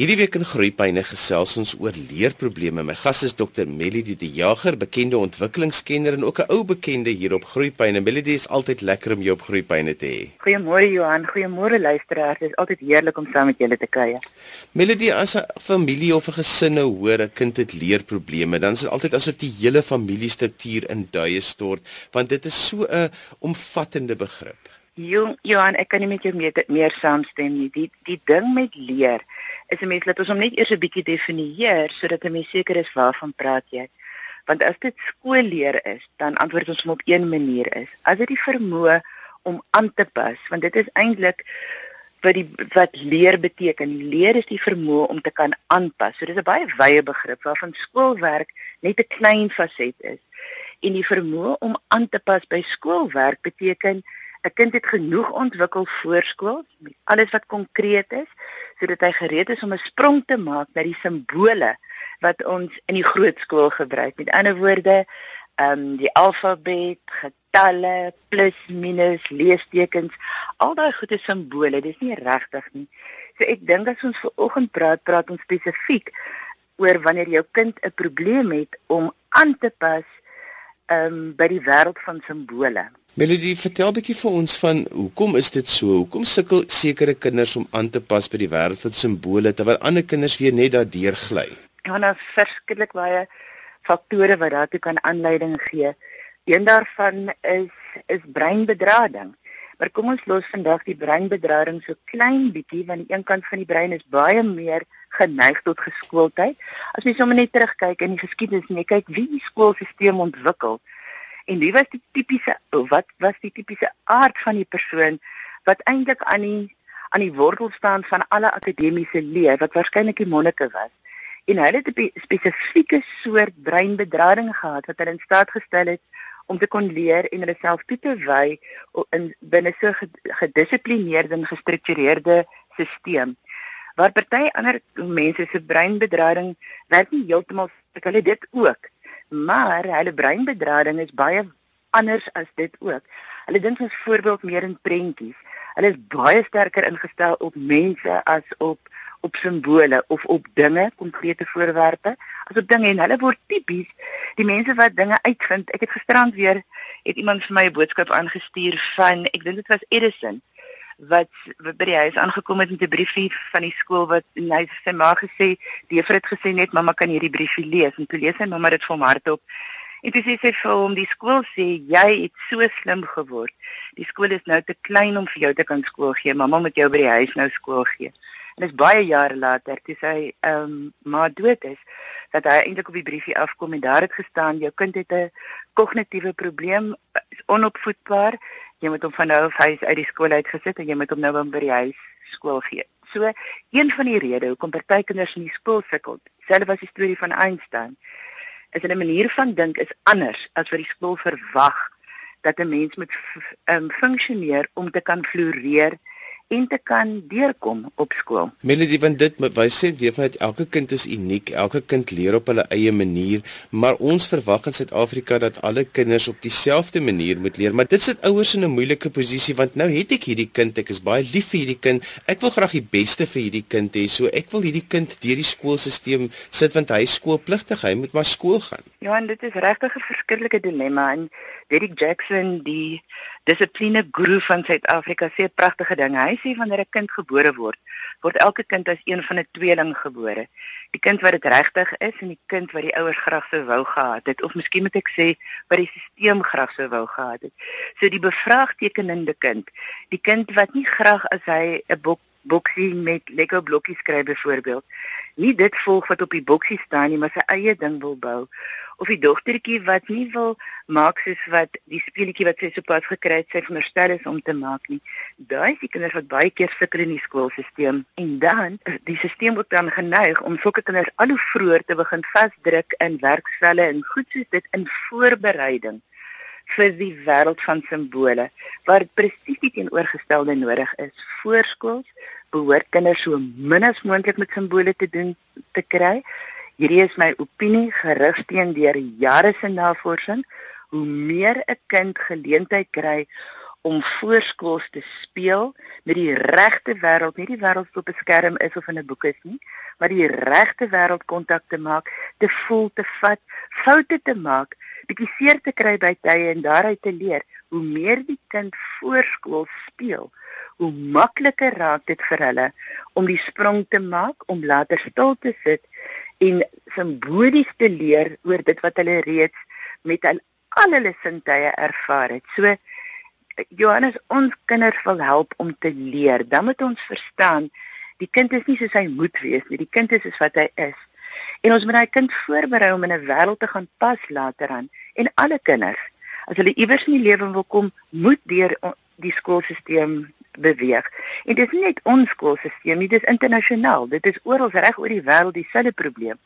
Hierdie week in Groepyne gesels ons oor leerprobleme. My gas is Dr. Melody De Jager, bekende ontwikkelingskenner en ook 'n ou bekende hier op Groepyne. Melody is altyd lekker om jou op Groepyne te hê. Goeiemôre Johan, goeiemôre luisteraars. Dit is altyd heerlik om saam met julle te kuier. Melody, as 'n familie of 'n gesin nou hoor 'n kind het leerprobleme, dan is dit altyd asof die hele familiestruktuur in duie stort, want dit is so 'n omvattende begrip. Jong, Johan, ek kan nie met jou meer, meer saamstem nie. Die die ding met leer is 'n mens laat ons hom net eers 'n bietjie definieer sodat 'n mens seker is waarvan praat jy. Want as dit skoolleer is, dan antwoord ons hom op een manier is. As dit die vermoë om aan te pas, want dit is eintlik wat die wat leer beteken. Leer is die vermoë om te kan aanpas. So dis 'n baie wye begrip waarvan skoolwerk net 'n klein faset is. En die vermoë om aan te pas by skoolwerk beteken 'n kind het genoeg ontwikkel voorskool met alles wat konkreet is sodat hy gereed is om 'n sprong te maak na die simbole wat ons in die grootskool gebruik. Met ander woorde, ehm um, die alfabet, getalle, plus, minus, leestekens, al daai goeie simbole, dis nie regtig nie. So ek dink as ons ver oggend praat, praat ons spesifiek oor wanneer jou kind 'n probleem het om aan te pas ehm um, by die wêreld van simbole. Melody, vertel 'n bietjie vir ons van hoekom is dit so? Hoekom sukkel sekere kinders om aan te pas by die wêreld van simbole terwyl ander kinders weer net daardeur gly? Ja, nou verskriklik baie faktore wat daartoe kan aanleiding gee. Een daarvan is is breinbedrading. Maar kom ons los vandag die breinbedrading so klein bietjie want die een kant van die brein is baie meer geneig tot geskooldheid. As jy sommer net terugkyk in die geskiedenis en jy kyk wie die skoolstelsel ontwikkel, en wie was die tipiese wat was die tipiese aard van die persoon wat eintlik aan die aan die wortel staan van alle akademiese leer wat waarskynlik die monnike was. En hulle het 'n spesifieke soort breinbedrading gehad wat hulle in staat gestel het om te kon leer en hulle self toe te wy in binne so gedissiplineerde en gestruktureerde stelsel waar party ander mense se breinbedrading werk nie heeltemal ek hulle dit ook maar hulle breinbedrading is baie anders as dit ook. Hulle dink as voorbeeld meer in prentjies. Hulle is baie sterker ingestel op mense as op op simbole of op dinge, konkrete voorwerpe, as op dinge en hulle word tipies die mense wat dinge uitvind. Ek het gisterand weer het iemand vir my 'n boodskap aangestuur van ek dink dit was Edison wat, wat by die huis aangekom het met 'n briefie van die skool wat en hy sê maar gesê die juffrou het gesê net mamma kan hierdie briefie lees? En toe lees hy mamma dit vir hom hardop en toe sê sy vir hom die skool sê jy het so slim geword. Die skool is nou te klein om vir jou te kan skool gee. Mamma moet jou by die huis nou skool gee. En dis baie jare later toe sy ehm um, maar dood is dat hy eintlik op die briefie afkom en daar het gestaan jou kind het 'n kognitiewe probleem is onopvoedbaar jy moet hom van nou af huis uit die skool uitgesit en jy moet hom nou by die huis skool gee. So een van die redes hoekom party kinders in die skool sukkel, selfs was die storie van Einstein, is hulle manier van dink is anders as wat die skool verwag dat 'n mens moet um, funksioneer om te kan floreer en te kan deurkom op skool. Melody want dit wys sê weet my elke kind is uniek, elke kind leer op hulle eie manier, maar ons verwag in Suid-Afrika dat alle kinders op dieselfde manier moet leer. Maar dit sit ouers in 'n moeilike posisie want nou het ek hierdie kind, ek is baie lief vir hierdie kind. Ek wil graag die beste vir hierdie kind hê. So ek wil hierdie kind deur die skoolstelsel sit want hy is skoolpligtig, hy moet maar skool gaan. Ja, en dit is regtig 'n verskillike dilemma en Derek Jackson, die dissipline guru van Suid-Afrika, sê 'n pragtige ding. Hy sê wanneer 'n kind gebore word, word elke kind as een van 'n tweeling gebore. Die kind wat dit regtig is en die kind wat die ouers graag sou wou gehad het of miskien moet ek sê wat die stelsel graag sou wou gehad het. So die bevraagtekenende kind, die kind wat nie graag as hy 'n bok boksie met Lego blokkies skryf byvoorbeeld. Nie dit volg wat op die boksie staan nie, maar sy eie ding wil bou. Of die dogtertjie wat nie wil maak soos wat die speletjie wat sy sopas gekry het sy veronderstel is om te maak nie. Daai is die kinders wat baie keer sukkel in die skoolstelsel. En dan die stelsel word dan geneig om sulke kinders al hoe vroeër te begin vasdruk in werksvelle en goed soos dit in voorbereiding vir die wêreld van simbole waar presies die teenoorgestelde nodig is. Voorskools behoort kinders so min as moontlik met simbole te doen te kry. Hierdie is my opinie gerig teen deur jare se navorsing. Hoe meer 'n kind geleentheid kry om voorskools te speel met die regte wêreld, nie die wêreld wat op 'n skerm is of in 'n boek is nie, maar die regte wêreld kontak te maak, te voel, te vat, foute te maak, bietjie seer te kry by tye en daaruit te leer. Hoe meer die kind voorskool speel, hoe makliker raak dit vir hulle om die sprong te maak, om later stil te sit en simbolies te leer oor dit wat hulle reeds met al, al hulle sintuie ervaar het. So Johannes, ons kinders wil help om te leer. Dan moet ons verstaan, die kind is nie soos hy moet wees nie. Die kind is soos wat hy is. En ons moet daai kind voorberei om in 'n wêreld te gaan pas later aan. En alle kinders, as hulle iewers in die lewe wil kom, moet deur die skoolstelsel beweeg. En dit is nie net ons skoolstelsel nie, dit is internasionaal. Dit is oral reg oor die wêreld dieselfde probleem.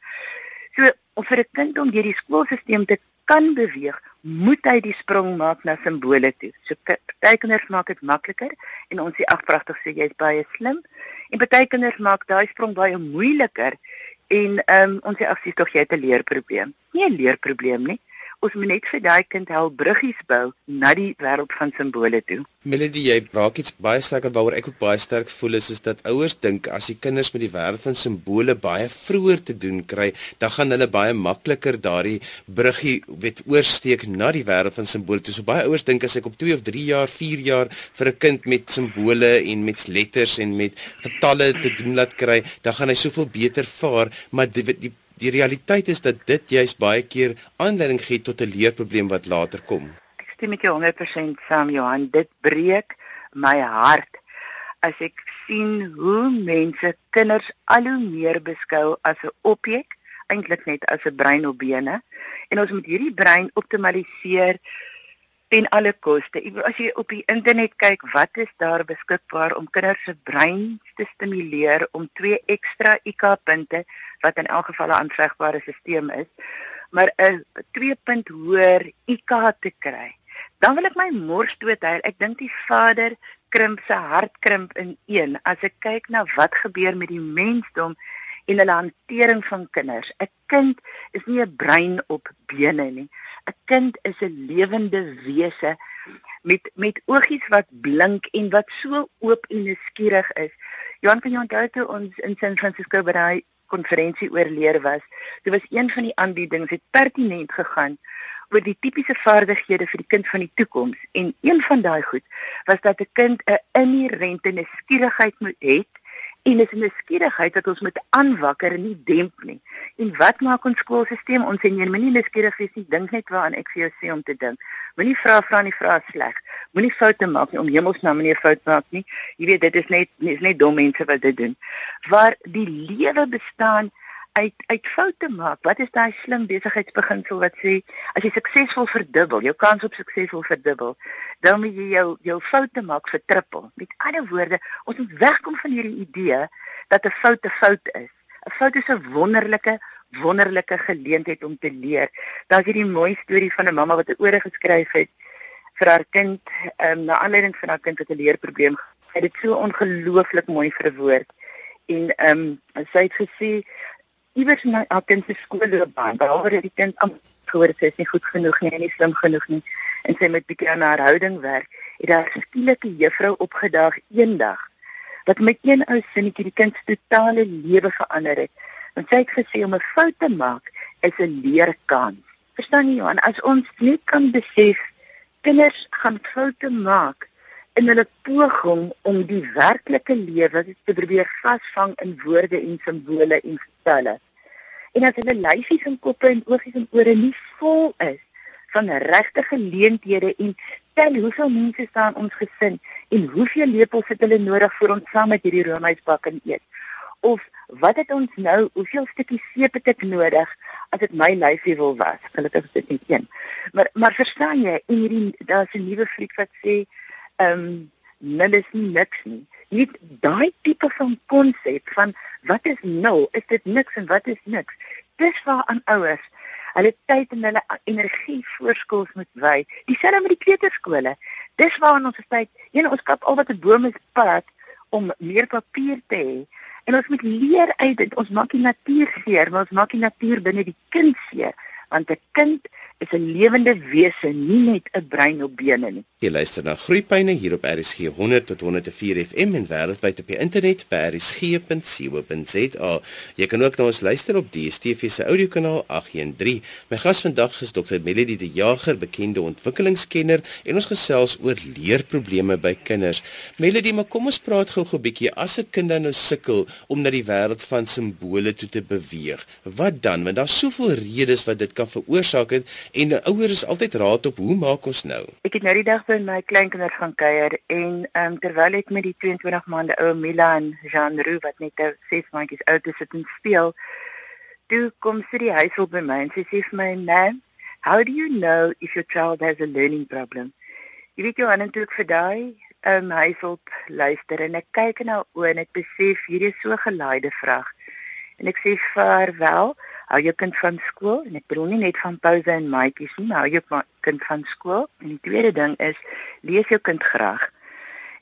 So, om vir 'n kind om deur die skoolstelsel te kan beweeg, moet hy die sprong maak na simbole toe. So party kinders maak dit makliker en ons sê ag pragtig sê jy's baie slim. En party kinders maak daai sprong baie moeiliker en ehm um, ons sê ag sies tog jy het 'n leerprobleem. Nie 'n leerprobleem nie ons moet net vir daai kind help bruggies bou na die wêreld van simbole toe. Melody, jy raak iets baie sterk waaroor ek ook baie sterk voel is is dat ouers dink as die kinders met die wêreld van simbole baie vroeër te doen kry, dan gaan hulle baie makliker daardie bruggie weet oorsteek na die wêreld van simbole. Toe so baie ouers dink as ek op 2 of 3 jaar, 4 jaar vir 'n kind met simbole en met letters en met getalle te doen laat kry, dan gaan hy soveel beter vaar, maar die, die die realiteit is dat dit juis baie keer aanleiding gee tot 'n leerprobleem wat later kom. Ek stem met jou 100% saam Johan, dit breek my hart as ek sien hoe mense kinders al hoe meer beskou as 'n objek, eintlik net as 'n brein op bene en ons moet hierdie brein optimaliseer ten alle koste. As jy op die internet kyk, wat is daar beskikbaar om kinders se brein te stimuleer om twee ekstra IQ punte wat in elk geval 'n aanvegbare stelsel is, maar 'n 2 punt hoër IQ te kry. Dan wil ek my mors doodhuil. Ek dink die vader krimp sy hart krimp in een as ek kyk na wat gebeur met die mensdom en hulle hantering van kinders. 'n Kind is nie 'n brein op bene nie. 'n Kind is 'n lewende wese met met oogies wat blink en wat so oop en nuuskierig is. Johan, kan jy onthou toe ons in San Francisco by daai konferensie oor leer was? Dit was een van die aanbiedings het pertinent gegaan oor die tipiese vaardighede vir die kind van die toekoms en een van daai goed was dat 'n kind 'n inherente nuuskierigheid moet hê en is 'n nuuskierigheid wat ons moet aanwakker en nie demp nie. En wat maak ons skoolstelsel? Ons sê nee, moenie nuuskierig wees nie. Dink net waaraan ek vir jou sê om te dink. Moenie vra vra nie vra sleg. Moenie foute maak nie om hemelsnaam nie fout maak nie. Jy weet dit is net is net dom mense wat dit doen. Waar die lewe bestaan uit uit foute maak. Wat is daai slim besigheidsbeginsel wat sê as jy suksesvol verdubbel, jou kans op suksesvol verdubbel, dan moet jy jou jou foute maak vir trippel. Met ander woorde, ons moet wegkom van hierdie idee dat 'n fout 'n fout is. 'n Fout is 'n wonderlike wonderlike geleentheid om te leer. Daar's hierdie mooi storie van 'n mamma wat 'n ore geskryf het vir haar kind, ehm um, na aanleiding van haar kind wat 'n leerprobleem gehad het. Dit so ongelooflik mooi verwoord. En ehm um, sy het gesê iewers in my kind se skoolloopbaan, behalwe dat die kind am gehoor het sy is nie goed genoeg nie en nie slim genoeg nie en sy met bietjie aan haar houding werk, het daar skielike juffrou opgedaag eendag wat met een ou sinnetjie die kind se totale lewe verander het. Want sy het gesê om 'n fout te maak is 'n leerkans. Verstaan jy Johan, as ons net kan besef kinders gaan foute maak in hulle poging om die werklike lewe te probeer vasvang in woorde en simbole en getalle. En as hulle lyfies en koppe en oogies en ore nie vol is van regte geleenthede en tel hoeveel mense staan ons gesin en hoeveel lepels het hulle nodig vir ons saam met hierdie roomhuisbak en eet? Of wat het ons nou hoeveel stukkies seep het ek nodig as dit my lyfie wil was? Gelukkig is dit net een. Maar maar verstaan jy en hierdie daar's 'n nuwe fliek wat sê ehm um, nul is nie niks nie. Net daai tipe van konsep van wat is nul? Is dit niks en wat is niks? Dis waar aan ouers hulle tyd en hulle energie voorskools moet wy. Dieselfde met die kleuterskole. Dis waar ons tyd, een ons kap al wat 'n boom is pad om meer papier te hê. En ons moet leer uit dit. Ons maak die natuur seer, maar ons maak die natuur binne die kind seer want 'n kind is 'n lewende wese, nie net 'n brein op bene nie. Jy luister na Groepyne hier op RSG 100 tot 104 FM en wêreldwyd op die internet by rsg.co.za. Jy kan ook na ons luister op DStv se audiokanaal 813. My gas vandag is Dr. Melody de Jager, bekende ontwikkelingskenner en ons gesels oor leerprobleme by kinders. Melody, maar kom ons praat gou-gou 'n bietjie as 'n kind nou sukkel om na die wêreld van simbole toe te beweeg. Wat dan? Want daar's soveel redes wat dit kan veroorsaak het en 'n ouer is altyd raad op hoe maak ons nou? Ek het nou die dag by my kleinkinders gaan kuier en um, terwyl ek met die 22 maande ou Mila en Jean Roo wat net 6 maandjies oud is sit en speel, toe kom sy die huis op by my en sy sê vir my, "Mam, how do you know if your child has a learning problem?" Jy weet jy aan eintlik vir daai um, huishulp luister en ek kyk na nou oor en ek besef hierdie is so gelaaide vraag. En ek sê vaarwel hou jou kind van skool en ek bedoel nie net van pouse en maatjies nie, maar hou jou kind van skool. En die tweede ding is lees jou kind graag.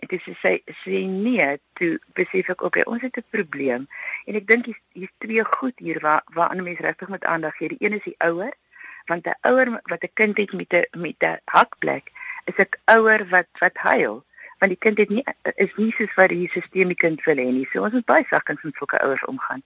En dit is sy sê nee, toe besef ek okay, ons het 'n probleem. En ek dink hier's twee goed hier waar waar ander mense regtig met aandag gee. Die een is die ouer want 'n ouer wat 'n kind het met 'n met 'n hakplek is 'n ouer wat wat huil want die kind het nie is nie soos wat die stelsel die kind wil hê nie. So ons moet baie sagkens met sulke ouers omgaan.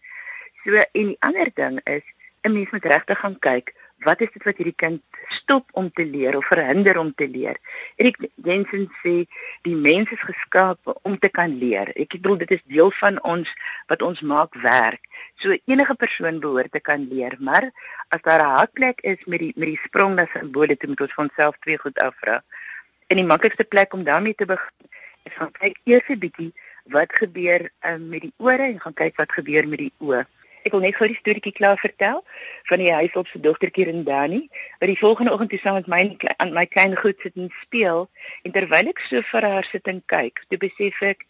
So en die ander ding is 'n mens moet regtig gaan kyk wat is dit wat hierdie kind stop om te leer of verhinder om te leer. Erik Jensen sê die mens is geskaap om te kan leer. Ek bedoel dit is deel van ons wat ons maak werk. So enige persoon behoort te kan leer, maar as daar 'n hakplek is met die met die sprong na simbole toe moet ons vir onsself twee goed afvra. En die maklikste plek om daarmee te begin is gaan kyk eers 'n bietjie wat gebeur um, met die ore en gaan kyk wat gebeur met die oë. Ek wil net gou die storieetjie klaar vertel van die huisop se dogtertjie en Dani. Wat die volgende oggend toe saam met my aan my klein goed sit en speel en terwyl ek so vir haar sit en kyk, toe besef ek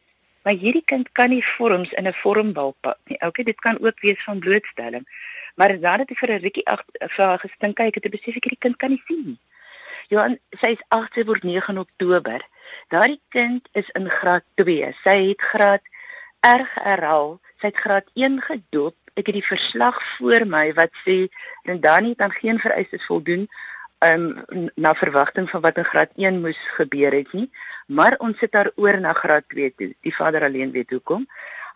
maar hierdie kind kan nie vorms in 'n vormbal pak nie. Okay, dit kan ook wees van blootstelling. Maar nadat ek vir 'n rukkie agter vir haar gestin kyk, het ek besef ek hierdie kind kan nie sien nie. Johan, sy is 8 sy word 9 Oktober. Daardie kind is in graad 2. Sy het graad erg herhaal. Sy het graad 1 gedoop ek het die verslag voor my wat sê en dan nie dan geen vereistes voldoen um, na verwagting van wat in graad 1 moes gebeur het nie. Maar ons sit daar oor na graad 2 toe. Die vader alleen weet hoekom.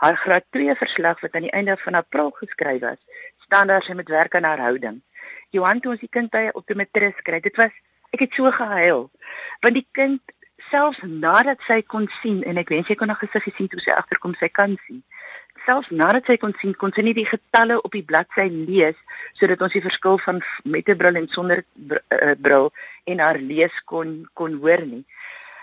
Haar graad 2 verslag wat aan die einde van april geskryf was staan daar sy met werk aan haar houding. Johan toe ons die kind by optometris kry dit was ek het so gehuil want die kind selfs nadat sy kon sien en ek wens sy kon nog gesig gesien toe sy agterkom sy kan sien selfs nadat sy kon sien, kon sy nie die getalle op die bladsy lees sodat ons die verskil van met 'n bril en sonder uh, bril en haar lees kon kon hoor nie.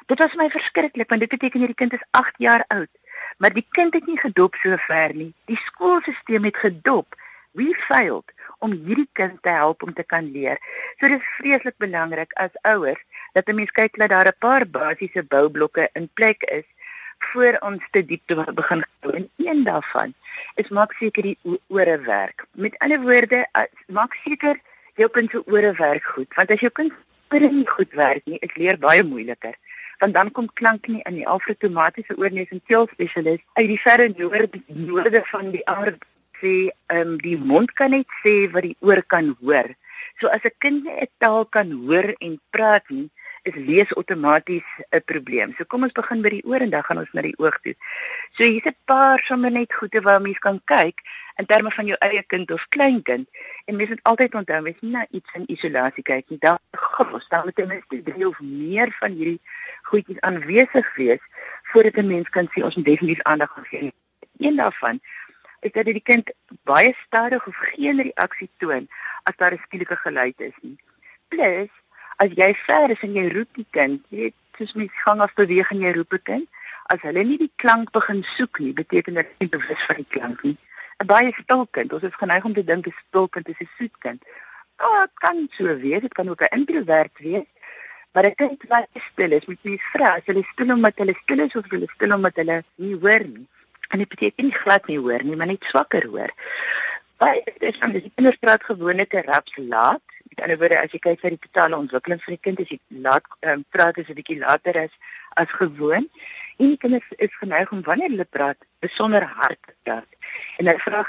Dit was my verskriklik want dit beteken hierdie kind is 8 jaar oud, maar die kind het nie gedop so ver nie. Die skoolstelsel het gedop. We failed om hierdie kind te help om te kan leer. So dit is vreeslik belangrik as ouers dat 'n mens kyk dat daar 'n paar basiese boublokke in plek is voor ons te diep te begin en een daarvan is maak seker die ore werk. Met ander woorde, maak seker jou kind se ore werk goed, want as jou kind ore nie goed werk nie, is leer baie moeiliker. Want dan kom klank nie in die alfretomatiese oorneus en keel spesialis uit die verre noorde noorde van die aard sê, ehm um, die mond kan net sê wat die oor kan hoor. So as 'n kind nie 'n taal kan hoor en praat nie, is lees outomaties 'n probleem. So kom ons begin by die oor en dan gaan ons na die oog toe. So hier's 'n paar sommer net goede waar mens kan kyk in terme van jou eie kind of kleinkind. En mens moet altyd onthou mens nie na iets in isolasie kyk nie. Daar gros, daar moet ten minste drie of meer van hierdie goedjies aanwesig wees voordat 'n mens kan sê ons moet definitief aandag gee. Een daarvan is dat die kind baie stadig of geen reaksie toon as daar 'n skielike geluid is nie. Plus as jy ver is en jy roep die kind, jy weet, soos mens gang af beweeg en jy roep 'n kind, as hulle nie die klank begin soek nie, beteken dit nie bewus van die klank nie. 'n Baie stil kind, ons is geneig om te dink 'n stil kind is 'n soet kind. Oh, dit kan so wees, dit kan ook 'n introvert wees. Maar ek dink wat stil is, moet jy vra, as hulle stil omdat hulle stil is of hulle stil omdat hulle nie hoor nie. En dit beteken nie glad nie hoor nie, maar net swakker hoor. Baie dis dan die kinders praat gewoonlik raps laat Met ander woorde, as jy kyk na die totale ontwikkeling van die kind, is dit laat um, praat is 'n bietjie later as as gewoon. En die kinders is geneig om wanneer hulle praat, besonder hard te praat. En hulle vra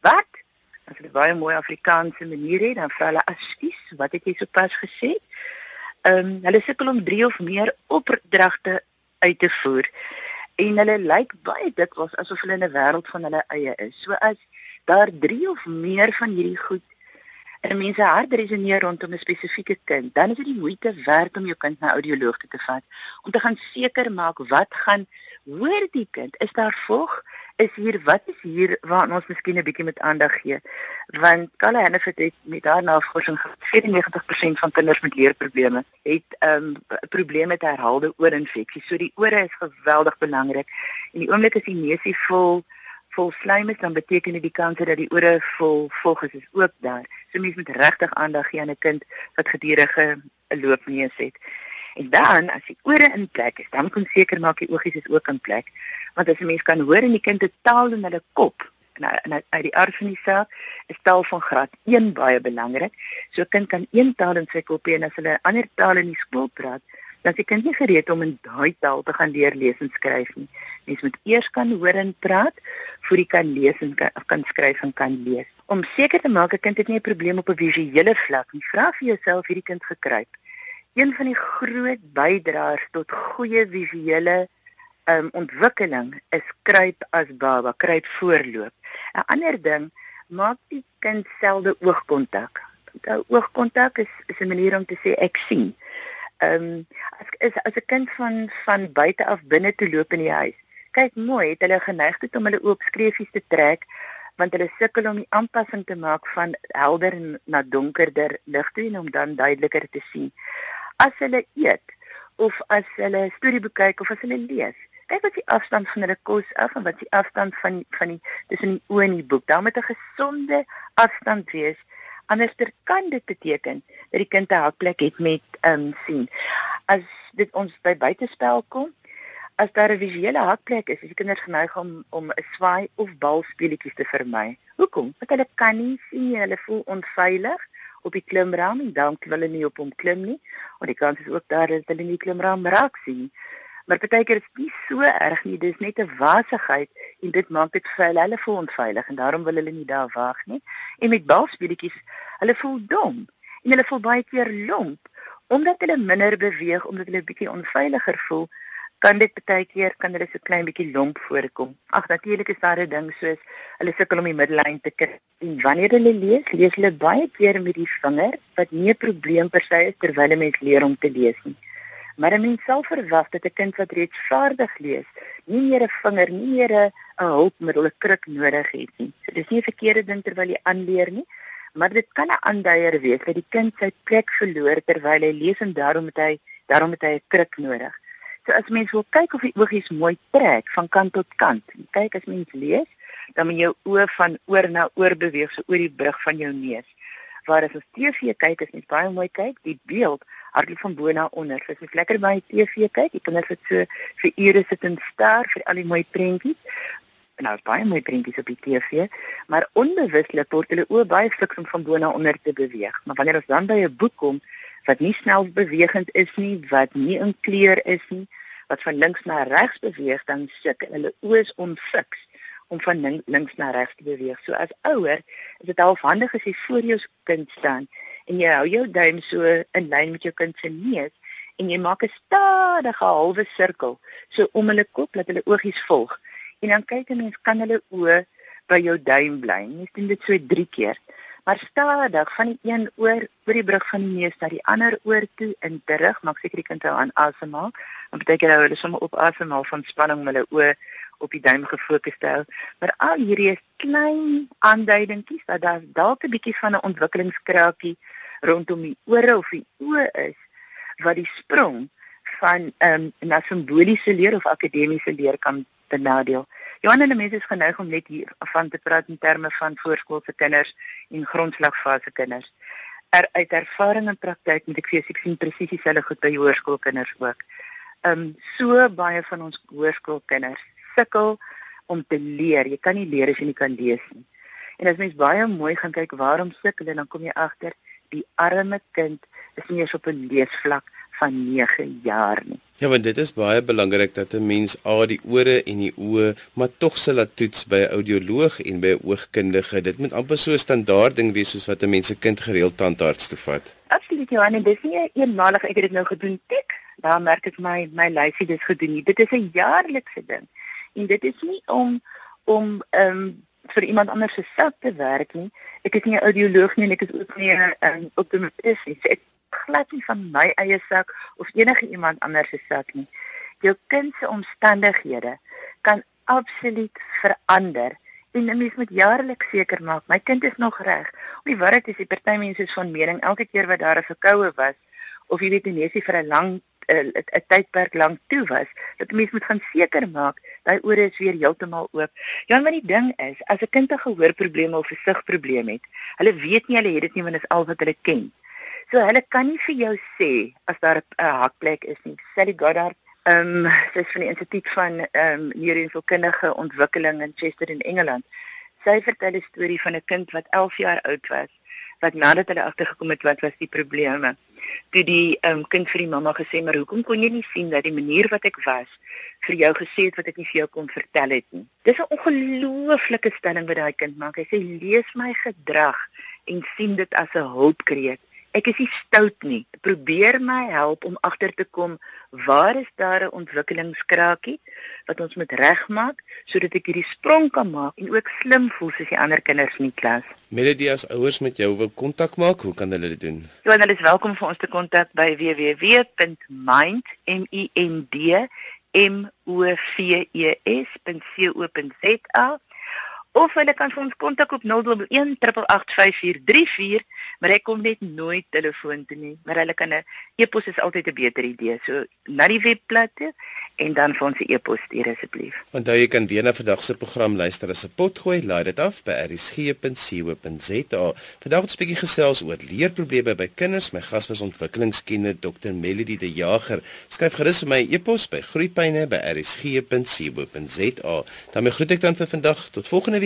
wat? As hulle baie mooi Afrikaanse manier het, dan vra hulle: "Ekskuus, wat het jy sopas gesê?" ehm um, hulle sukkel om 3 of meer opdragte uit te voer en hulle lyk baie dikwels asof hulle in 'n wêreld van hulle eie is. So as daar 3 of meer van hierdie goed in mense hart resoneer rondom 'n spesifieke kind, dan is dit die moeite werd om jou kind na audioloog te vat om te gaan seker maak wat gaan hoor die kind. Is daar volg is hier wat is hier waar ons miskien 'n bietjie met aandag gee? Want Kalle Hennefit het met haar navorsing 94% van kinders met leerprobleme het ehm um, probleme met herhaalde oorinfeksies so die ore is geweldig belangrik en die oomblik as die neusie vol vol slaim is dan beteken dit die kans dat die ore vol volg is, ook daar so mens moet regtig aandag gee aan 'n kind wat gedurende 'n loopneus het En dan as die ore in plek is, dan kan seker maak die oogies is ook in plek. Want as 'n mens kan hoor in die kind se taal in hulle kop en uit die aard van die saak is taal van graad 1 baie belangrik. So 'n kind kan een taal in sy kop hê en as hulle 'n ander taal in die skool praat, dan is die kind nie gereed om in daai taal te gaan leer lees en skryf nie. Mens moet eers kan hoor en praat voor jy kan lees en kan, kan skryf en kan lees. Om seker te maak 'n kind het nie 'n probleem op 'n visuele vlak nie. Vra vir jouself hierdie kind gekruip een van die groot bydraers tot goeie visuele um, ontwikkeling is kruip as baba, kruip voorloop. 'n Ander ding, maak die kind selde oogkontak. Nou oogkontak is is 'n manier om te sê ek sien. Ehm um, as is as 'n kind van van buite af binne toe loop in die huis. Kyk mooi, het hulle geneigtheid om hulle oop skreefies te trek want hulle sukkel om die aanpassing te maak van helder na donkerder lig toe en om dan duideliker te sien as hulle eet of as hulle storieboek kyk of as hulle lees. Kyk wat die afstand van hulle kos af en wat die afstand van van die tussen die oë en die boek. Daar moet 'n gesonde afstand wees. Anderster kan dit beteken dat die kind 'n hakplek het met ehm um, sien. As dit ons by buitespel kom, as daar 'n visuele hakplek is, is die kinders geneig om om 'n swaai of bal speletjies te vermy. Hoekom? Want hulle kan nie sien nie, hulle voel onveilig op die klimraam en dan wil hulle nie op hom klim nie. Want die kans is ook daar dat hulle nie klimraam raak sien nie. Maar partykeer is dit so erg nie, dis net 'n wasigheid en dit maak dit vir hulle hulle voel onveilig en daarom wil hulle nie daar wag nie. En met balspeletjies, hulle voel dom en hulle voel baie keer lomp omdat hulle minder beweeg omdat hulle bietjie onveiliger voel kan dit baie keer kan hulle so klein bietjie lomp voorkom. Ag natuurlik is daar 'n ding soos hulle sukkel om die middellyn te kry. En wanneer hulle lees, lees hulle baie keer met die vinger wat nie 'n probleem per se is terwyl 'n mens leer om te lees nie. Maar 'n mens sal verwag dat 'n kind wat reeds vaardig lees, nie meer 'n vinger, nie meer 'n hulpmiddel, 'n kruk nodig het nie. So dis nie 'n verkeerde ding terwyl jy aanleer nie, maar dit kan 'n aanduier wees dat die kind sy plek verloor terwyl hy lees en daarom het hy daarom het hy 'n kruk nodig. So as mens wil kyk of die oogies mooi trek van kant tot kant. Kyk as mens lees, dan moet jou oë van oor na oor beweeg so oor die brug van jou neus. Waar as ons TV kyk, as mens baie mooi kyk, die beeld hardloop van bo na onder. So as jy lekker by TV kyk, jy kan net so vir ure sit en staar vir al die mooi prentjies. En nou is baie mooi prentjies op die TV, maar onbewuslik word hulle oë baie fiks om van bo na onder te beweeg. Maar wanneer ons dan by 'n boek kom, wat nie snel bewegend is nie, wat nie in kleur is nie, wat van links na regs beweeg, dan suk hulle oë is onfiks om van links na regs te beweeg. So as ouer, is dit halfhandig as jy voor jou kind staan en jy hou jou duim so in lyn met jou kind se neus en jy maak 'n stadige halwe sirkel so om hulle kop dat hulle oogies volg. En dan kyk 'n mens kan hulle oë by jou duim bly. Jy sien dit so 3 keer maar stadig van die een oor oor die brug van die neus na die ander oor toe in terug maak seker die kind hou aan asemhaal en baie keer hou hulle sommer op asemhaal van spanning met hulle oë op die duim gefokus hou maar al hierdie is klein aanduidingkies dat daar dalk 'n bietjie van 'n ontwikkelingskrakie rondom die ore of die oë is wat die sprong van ehm um, na simboliese leer of akademiese leer kan benadeel. Johan en mense is geneig om net hier van te praat in terme van voorskoolse kinders en grondslagfase kinders. Er uit ervaring en praktyk moet ek sê ek sien presies dieselfde goed by hoërskoolkinders ook. Ehm um, so baie van ons hoërskoolkinders sukkel om te leer. Jy kan nie leer as jy nie kan lees nie. En as mens baie mooi gaan kyk waarom sukkel en dan kom jy agter die arme kind is nie eens op 'n leesvlak van 9 jaar nie. Ja, want dit is baie belangrik dat 'n mens al die ore en die oë maar tog sal laat toets by 'n audioloog en by 'n oogkundige. Dit moet amper so 'n standaard ding wees soos wat 'n mens se kind gereeld tandarts toe vat. Absoluut, Johan, en dis nie eenmalig ek het dit nou gedoen tik. Daar merk ek my my lysie dis gedoen nie. Dit is 'n jaarlikse ding. En dit is nie om om ehm um, vir iemand anders se sak te werk nie. Ek is nie 'n audioloog nie en ek is ook nie 'n um, optometrist nie. So ek glad nie van my eie sak of enige iemand anders se sak nie. Jou kind se omstandighede kan absoluut verander en 'n mens moet jaarliks seker maak my kind is nog reg. Om die waarheid is die party mense is van mening elke keer wat daar 'n verkoue was of jy weet die neusie vir 'n lang 'n tydperk lank toe was, dat mense moet gaan seker maak daai ore is weer heeltemal oop. Ja, maar die ding is, as 'n kind 'n gehoorprobleem of 'n sigprobleem het, hulle weet nie hulle het dit nie want dit is al wat hulle ken. So hulle kan nie vir jou sê as daar 'n hakplek is nie. Sally Goddard, ehm um, sy is van die Instituut van ehm um, Neuroenvolkundige Ontwikkeling in Chester in Engeland. Sy vertel 'n storie van 'n kind wat 11 jaar oud was wat nadat hulle agtergekom het wat was die probleme. Toe die um, kind vir die mamma gesê, "Maar hoekom kon jy nie sien dat die manier wat ek was vir jou gesê het wat ek nie vir jou kon vertel het nie?" Dis 'n ongelooflike stelling wat daai kind maak. Hy sê, "Lees my gedrag en sien dit as 'n hulpkreet." Ek is nie stout nie. Probeer my help om agter te kom waar is daar 'n ontwikkelingskrakie wat ons moet regmaak sodat ek hierdie sprong kan maak en ook slim voel soos die ander kinders in die klas. Melody as ouers met jou wil kontak maak, hoe kan hulle dit doen? Ja, hulle is welkom vir ons te kontak by www.mind.moves.co.za of hulle kan vir ons kontak op 011 8854434 maar ek kom net nooit telefoon toe nie. Maar hulle kan 'n e-pos is altyd 'n beter idee. So na die webblad en dan vir ons 'n e-pos stuur asseblief. Onthou jy kan weer na vandag se program luister as 'n potgooi. Laai dit af by rsg.co.za vandag het ons 'n bietjie gesels oor leerprobleme by kinders. My gas was ontwikkelingskenner Dr Melody de Jager. Skryf gerus vir my e-pos by groeipyne by rsg.co.za dan groet ek dan vir vandag. Tot volgende